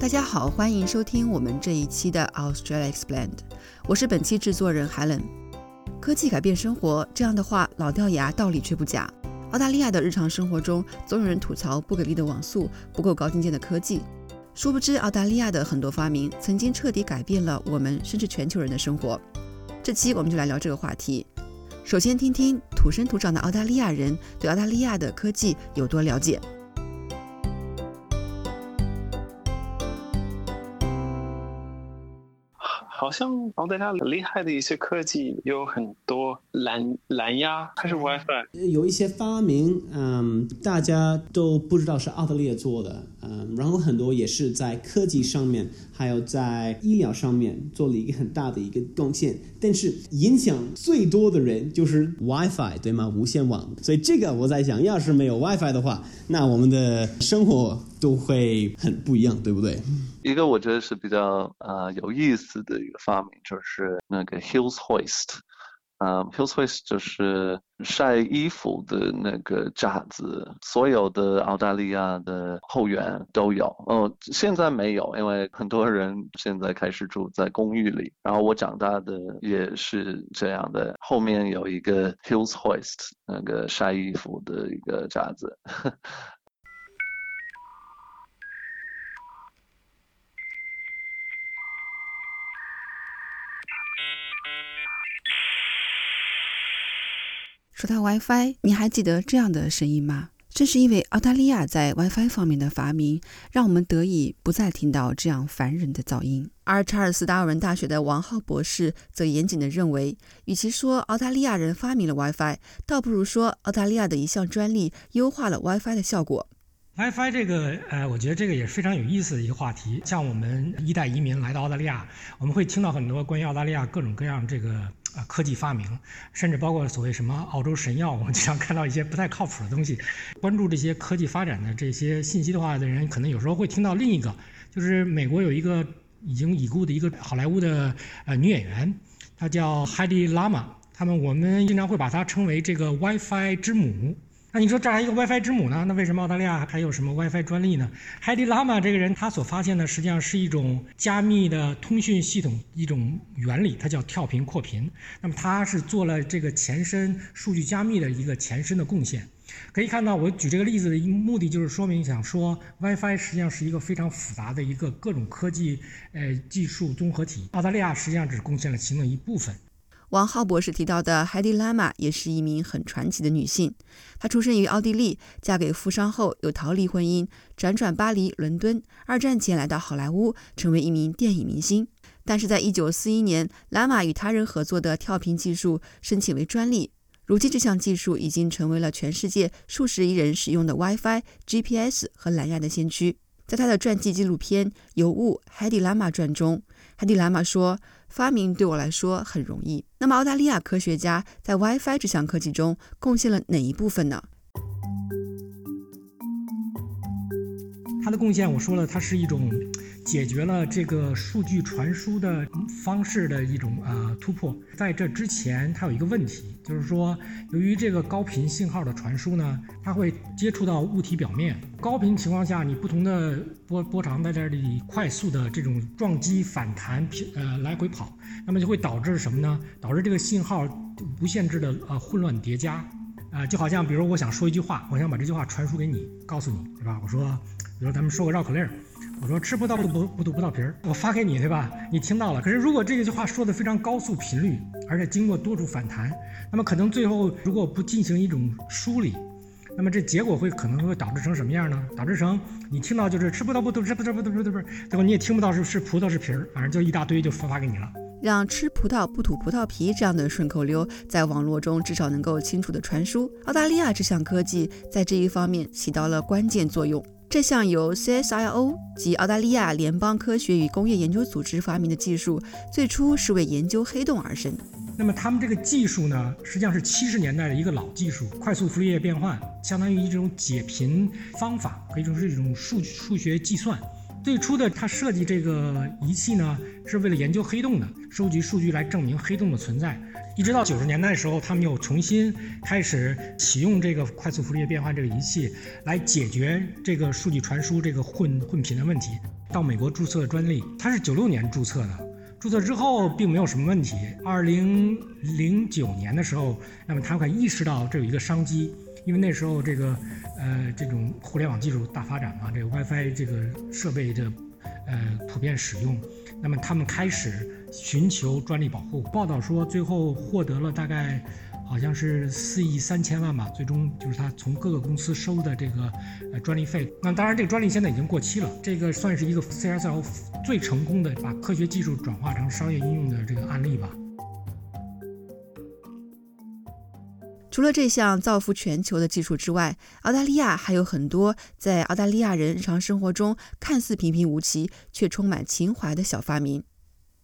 大家好，欢迎收听我们这一期的 Australia Explained，我是本期制作人 Helen。科技改变生活这样的话老掉牙，道理却不假。澳大利亚的日常生活中，总有人吐槽不给力的网速、不够高精尖的科技。殊不知，澳大利亚的很多发明曾经彻底改变了我们甚至全球人的生活。这期我们就来聊这个话题。首先，听听土生土长的澳大利亚人对澳大利亚的科技有多了解。好像澳大利亚厉害的一些科技有很多蓝蓝牙还是 WiFi，有一些发明，嗯，大家都不知道是澳大利亚做的，嗯，然后很多也是在科技上面，还有在医疗上面做了一个很大的一个贡献。但是影响最多的人就是 WiFi，对吗？无线网。所以这个我在想，要是没有 WiFi 的话，那我们的生活都会很不一样，对不对？一个我觉得是比较呃有意思的一个发明，就是那个 Hills Hoist，呃，Hills Hoist 就是晒衣服的那个架子，所有的澳大利亚的后援都有。哦，现在没有，因为很多人现在开始住在公寓里。然后我长大的也是这样的，后面有一个 Hills Hoist 那个晒衣服的一个架子。说到 WiFi，你还记得这样的声音吗？正是因为澳大利亚在 WiFi 方面的发明，让我们得以不再听到这样烦人的噪音。而查尔斯达尔文大学的王浩博士则严谨地认为，与其说澳大利亚人发明了 WiFi，倒不如说澳大利亚的一项专利优化了 WiFi 的效果。WiFi 这个，呃，我觉得这个也是非常有意思的一个话题。像我们一代移民来到澳大利亚，我们会听到很多关于澳大利亚各种各样这个。啊，科技发明，甚至包括所谓什么澳洲神药，我们经常看到一些不太靠谱的东西。关注这些科技发展的这些信息的话的人，可能有时候会听到另一个，就是美国有一个已经已故的一个好莱坞的呃女演员，她叫 Heidi Lama，他们我们经常会把她称为这个 WiFi 之母。那你说这还一个 WiFi 之母呢？那为什么澳大利亚还有什么 WiFi 专利呢？Heidi Lama 这个人，他所发现的实际上是一种加密的通讯系统一种原理，它叫跳频扩频。那么他是做了这个前身数据加密的一个前身的贡献。可以看到，我举这个例子的目的就是说明，想说 WiFi 实际上是一个非常复杂的一个各种科技呃技术综合体。澳大利亚实际上只贡献了其中一部分。王浩博士提到的海蒂拉玛也是一名很传奇的女性。她出生于奥地利，嫁给富商后又逃离婚姻，辗转巴黎、伦敦。二战前来到好莱坞，成为一名电影明星。但是在一九四一年，拉玛与他人合作的跳频技术申请为专利。如今，这项技术已经成为了全世界数十亿人使用的 WiFi、GPS 和蓝牙的先驱。在他的传记纪录片《尤物：海底拉玛传》中，海底拉玛说：“发明对我来说很容易。”那么，澳大利亚科学家在 WiFi 这项科技中贡献了哪一部分呢？它的贡献，我说了，它是一种解决了这个数据传输的方式的一种呃突破。在这之前，它有一个问题，就是说，由于这个高频信号的传输呢，它会接触到物体表面。高频情况下，你不同的波波长在这里快速的这种撞击、反弹、呃来回跑，那么就会导致什么呢？导致这个信号无限制的呃混乱叠加。啊，就好像比如我想说一句话，我想把这句话传输给你，告诉你，对吧？我说。比如咱们说个绕口令，我说吃葡萄不吐不吐葡萄皮儿，我发给你，对吧？你听到了。可是如果这句话说的非常高速频率，而且经过多处反弹，那么可能最后如果不进行一种梳理，那么这结果会可能会导致成什么样呢？导致成你听到就是吃葡萄不吐吃葡萄不吐不吐不吐，最后你也听不到是是葡萄是皮儿，反正就一大堆就发发给你了。让吃葡萄不吐葡萄皮这样的顺口溜在网络中至少能够清楚的传输。澳大利亚这项科技在这一方面起到了关键作用。这项由 CSIRO 及澳大利亚联邦科学与工业研究组织发明的技术，最初是为研究黑洞而生。那么他们这个技术呢，实际上是七十年代的一个老技术，快速傅立叶变换，相当于一种解频方法，可以说是一种数数学计算。最初的他设计这个仪器呢，是为了研究黑洞的，收集数据来证明黑洞的存在。一直到九十年代的时候，他们又重新开始启用这个快速傅立叶变换这个仪器，来解决这个数据传输这个混混频的问题。到美国注册专利，它是九六年注册的，注册之后并没有什么问题。二零零九年的时候，那么他们意识到这有一个商机，因为那时候这个呃这种互联网技术大发展嘛，这个 WiFi 这个设备的呃普遍使用，那么他们开始寻求专利保护。报道说最后获得了大概。好像是四亿三千万吧，最终就是他从各个公司收的这个呃专利费。那当然，这个专利现在已经过期了。这个算是一个 CSL 最成功的把科学技术转化成商业应用的这个案例吧。除了这项造福全球的技术之外，澳大利亚还有很多在澳大利亚人日常生活中看似平平无奇却充满情怀的小发明。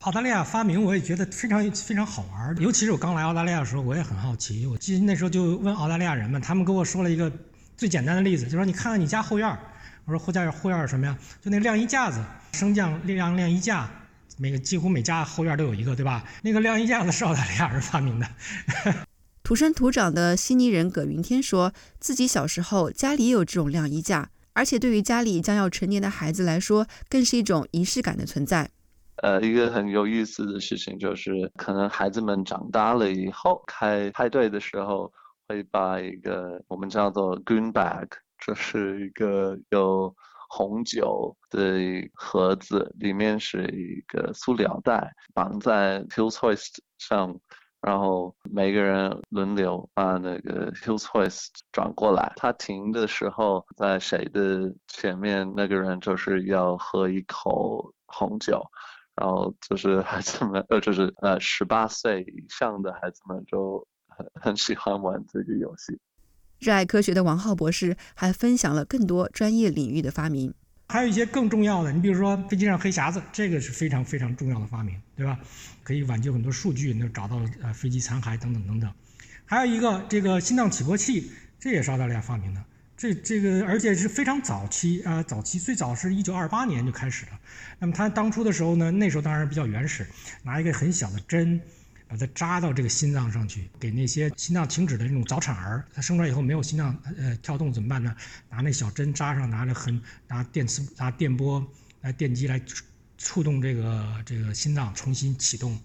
澳大利亚发明我也觉得非常非常好玩，尤其是我刚来澳大利亚的时候，我也很好奇。我记得那时候就问澳大利亚人们，他们跟我说了一个最简单的例子，就说你看看你家后院。我说后家后院是什么呀？就那晾衣架子，升降晾晾衣架，每个几乎每家后院都有一个，对吧？那个晾衣架子是澳大利亚人发明的。土生土长的悉尼人葛云天说自己小时候家里也有这种晾衣架，而且对于家里将要成年的孩子来说，更是一种仪式感的存在。呃，一个很有意思的事情就是，可能孩子们长大了以后，开派对的时候，会把一个我们叫做 green bag，这是一个有红酒的盒子，里面是一个塑料袋，绑在 Hills Hoist 上，然后每个人轮流把那个 Hills Hoist 转过来，他停的时候，在谁的前面，那个人就是要喝一口红酒。然后就是孩子们，呃，就是呃，十八岁以上的孩子们就很很喜欢玩这个游戏。热爱科学的王浩博士还分享了更多专业领域的发明，还有一些更重要的，你比如说飞机上黑匣子，这个是非常非常重要的发明，对吧？可以挽救很多数据，能找到呃飞机残骸等等等等。还有一个这个心脏起搏器，这也是澳大利亚发明的。这这个，而且是非常早期啊，早期最早是一九二八年就开始了。那么它当初的时候呢，那时候当然比较原始，拿一个很小的针，把它扎到这个心脏上去，给那些心脏停止的那种早产儿，他生出来以后没有心脏呃跳动怎么办呢？拿那小针扎上，拿着很拿电磁拿电波来电击来触动这个这个心脏重新启动。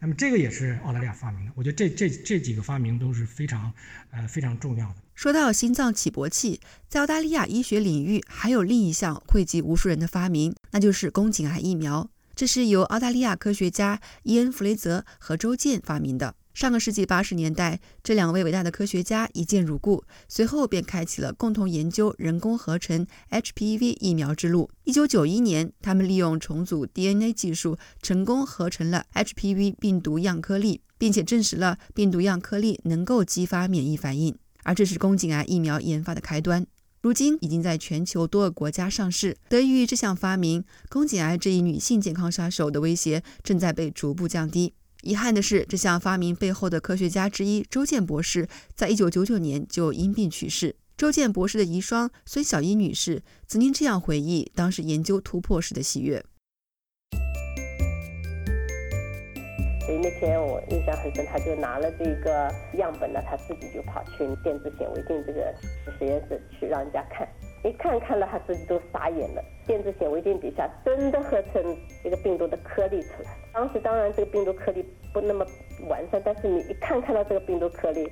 那么这个也是澳大利亚发明的。我觉得这这这几个发明都是非常呃非常重要的。说到心脏起搏器，在澳大利亚医学领域还有另一项惠及无数人的发明，那就是宫颈癌疫苗。这是由澳大利亚科学家伊恩·弗雷泽和周健发明的。上个世纪八十年代，这两位伟大的科学家一见如故，随后便开启了共同研究人工合成 HPV 疫苗之路。一九九一年，他们利用重组 DNA 技术，成功合成了 HPV 病毒样颗粒，并且证实了病毒样颗粒能够激发免疫反应。而这是宫颈癌疫苗研发的开端，如今已经在全球多个国家上市。得益于这项发明，宫颈癌这一女性健康杀手的威胁正在被逐步降低。遗憾的是，这项发明背后的科学家之一周健博士，在一九九九年就因病去世。周健博士的遗孀孙小英女士曾经这样回忆当时研究突破时的喜悦。所以那天我印象很深，他就拿了这个样本呢，他自己就跑去电子显微镜这个实验室去让人家看，一看看了他自己都傻眼了。电子显微镜底下真的合成一个病毒的颗粒出来。当时当然这个病毒颗粒不那么完善，但是你一看看到这个病毒颗粒，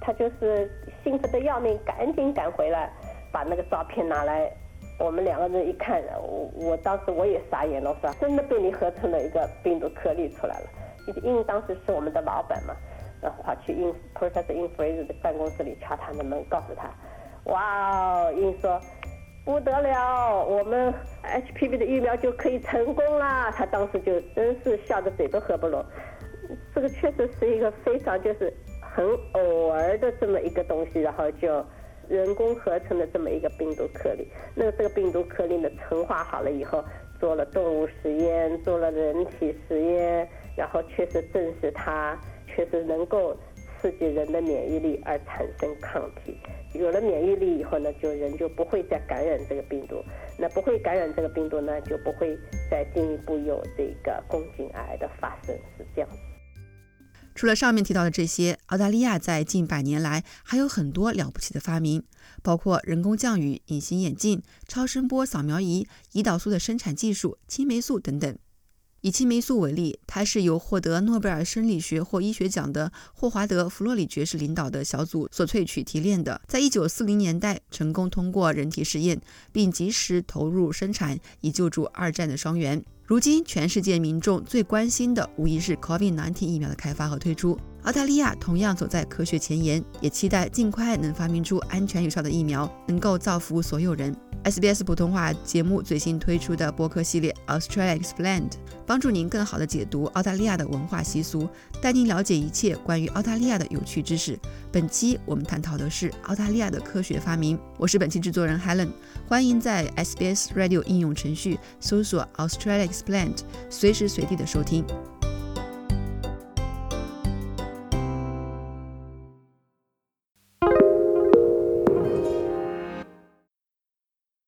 他就是兴奋的要命，赶紧赶回来把那个照片拿来。我们两个人一看，我我当时我也傻眼了，我说真的被你合成了一个病毒颗粒出来了。因为当时是我们的老板嘛，然后跑去 In process In Fraser 的办公室里敲他的门，告诉他，哇哦，In 说不得了，我们 HPV 的疫苗就可以成功啦！他当时就真是笑得嘴都合不拢。这个确实是一个非常就是很偶尔的这么一个东西，然后就人工合成的这么一个病毒颗粒。那这个病毒颗粒呢，成化好了以后，做了动物实验，做了人体实验。然后确实证实它确实能够刺激人的免疫力而产生抗体，有了免疫力以后呢，就人就不会再感染这个病毒，那不会感染这个病毒呢，就不会再进一步有这个宫颈癌的发生，是这样。除了上面提到的这些，澳大利亚在近百年来还有很多了不起的发明，包括人工降雨、隐形眼镜、超声波扫描仪、胰岛素的生产技术、青霉素等等。以青霉素为例，它是由获得诺贝尔生理学或医学奖的霍华德·弗洛里爵士领导的小组所萃取提炼的，在一九四零年代成功通过人体试验，并及时投入生产，以救助二战的伤员。如今，全世界民众最关心的无疑是 COVID-19 疫苗的开发和推出。澳大利亚同样走在科学前沿，也期待尽快能发明出安全有效的疫苗，能够造福所有人。SBS 普通话节目最新推出的播客系列 Australia Explained，帮助您更好地解读澳大利亚的文化习俗，带您了解一切关于澳大利亚的有趣知识。本期我们探讨的是澳大利亚的科学发明。我是本期制作人 Helen，欢迎在 SBS Radio 应用程序搜索 Australia Explained，随时随地的收听。